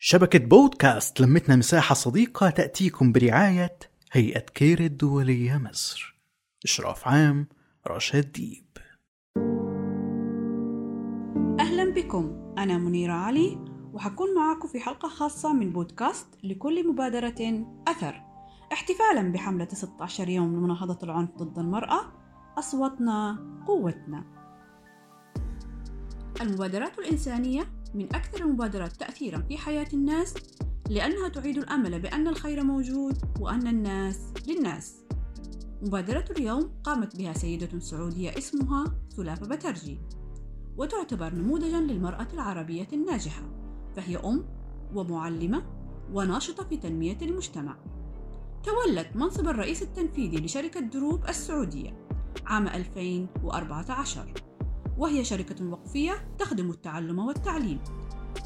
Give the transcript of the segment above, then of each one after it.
شبكة بودكاست لمتنا مساحة صديقة تأتيكم برعاية هيئة كير الدولية مصر. إشراف عام رشاد ديب. أهلا بكم. أنا منيرة علي وهكون معاكم في حلقة خاصة من بودكاست لكل مبادرة أثر. احتفالا بحملة 16 يوم لمناهضة العنف ضد المرأة أصواتنا قوتنا. المبادرات الإنسانية من أكثر المبادرات تأثيرا في حياة الناس لأنها تعيد الأمل بأن الخير موجود وأن الناس للناس. مبادرة اليوم قامت بها سيدة سعودية اسمها سلافة بترجي وتعتبر نموذجا للمرأة العربية الناجحة فهي أم ومعلمة وناشطة في تنمية المجتمع. تولت منصب الرئيس التنفيذي لشركة دروب السعودية عام 2014 وهي شركة وقفية تخدم التعلم والتعليم.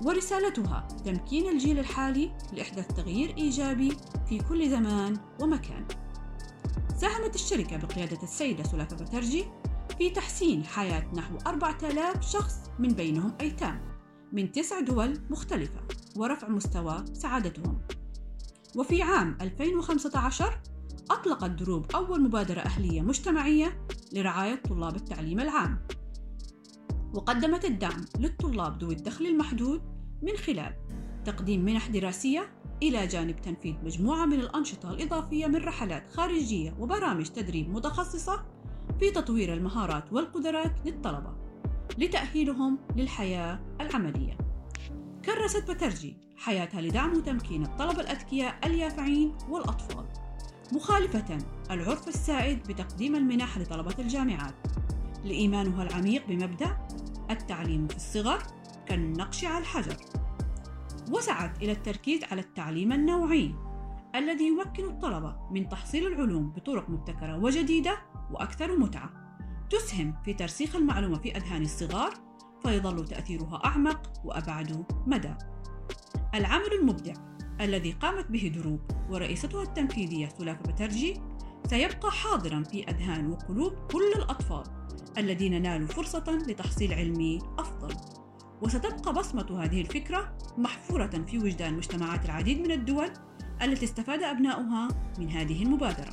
ورسالتها تمكين الجيل الحالي لإحداث تغيير إيجابي في كل زمان ومكان. ساهمت الشركة بقيادة السيدة سلافة بترجي في تحسين حياة نحو 4000 شخص من بينهم أيتام من تسع دول مختلفة ورفع مستوى سعادتهم. وفي عام 2015 أطلقت دروب أول مبادرة أهلية مجتمعية لرعاية طلاب التعليم العام. وقدمت الدعم للطلاب ذوي الدخل المحدود من خلال تقديم منح دراسية إلى جانب تنفيذ مجموعة من الأنشطة الإضافية من رحلات خارجية وبرامج تدريب متخصصة في تطوير المهارات والقدرات للطلبة لتأهيلهم للحياة العملية. كرست بترجي حياتها لدعم وتمكين الطلبة الأذكياء اليافعين والأطفال، مخالفة العرف السائد بتقديم المنح لطلبة الجامعات، لإيمانها العميق بمبدأ التعليم في الصغر كالنقش على الحجر. وسعت إلى التركيز على التعليم النوعي الذي يمكن الطلبة من تحصيل العلوم بطرق مبتكرة وجديدة وأكثر متعة. تسهم في ترسيخ المعلومة في أذهان الصغار فيظل تأثيرها أعمق وأبعد مدى. العمل المبدع الذي قامت به دروب ورئيستها التنفيذية سلافة بترجي سيبقى حاضرا في أذهان وقلوب كل الأطفال. الذين نالوا فرصة لتحصيل علمي أفضل. وستبقى بصمة هذه الفكرة محفورة في وجدان مجتمعات العديد من الدول التي استفاد أبناؤها من هذه المبادرة.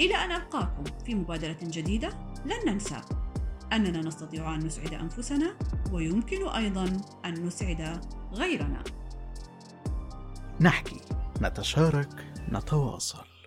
إلى أن ألقاكم في مبادرة جديدة لن ننسى أننا نستطيع أن نسعد أنفسنا ويمكن أيضا أن نسعد غيرنا. نحكي نتشارك نتواصل.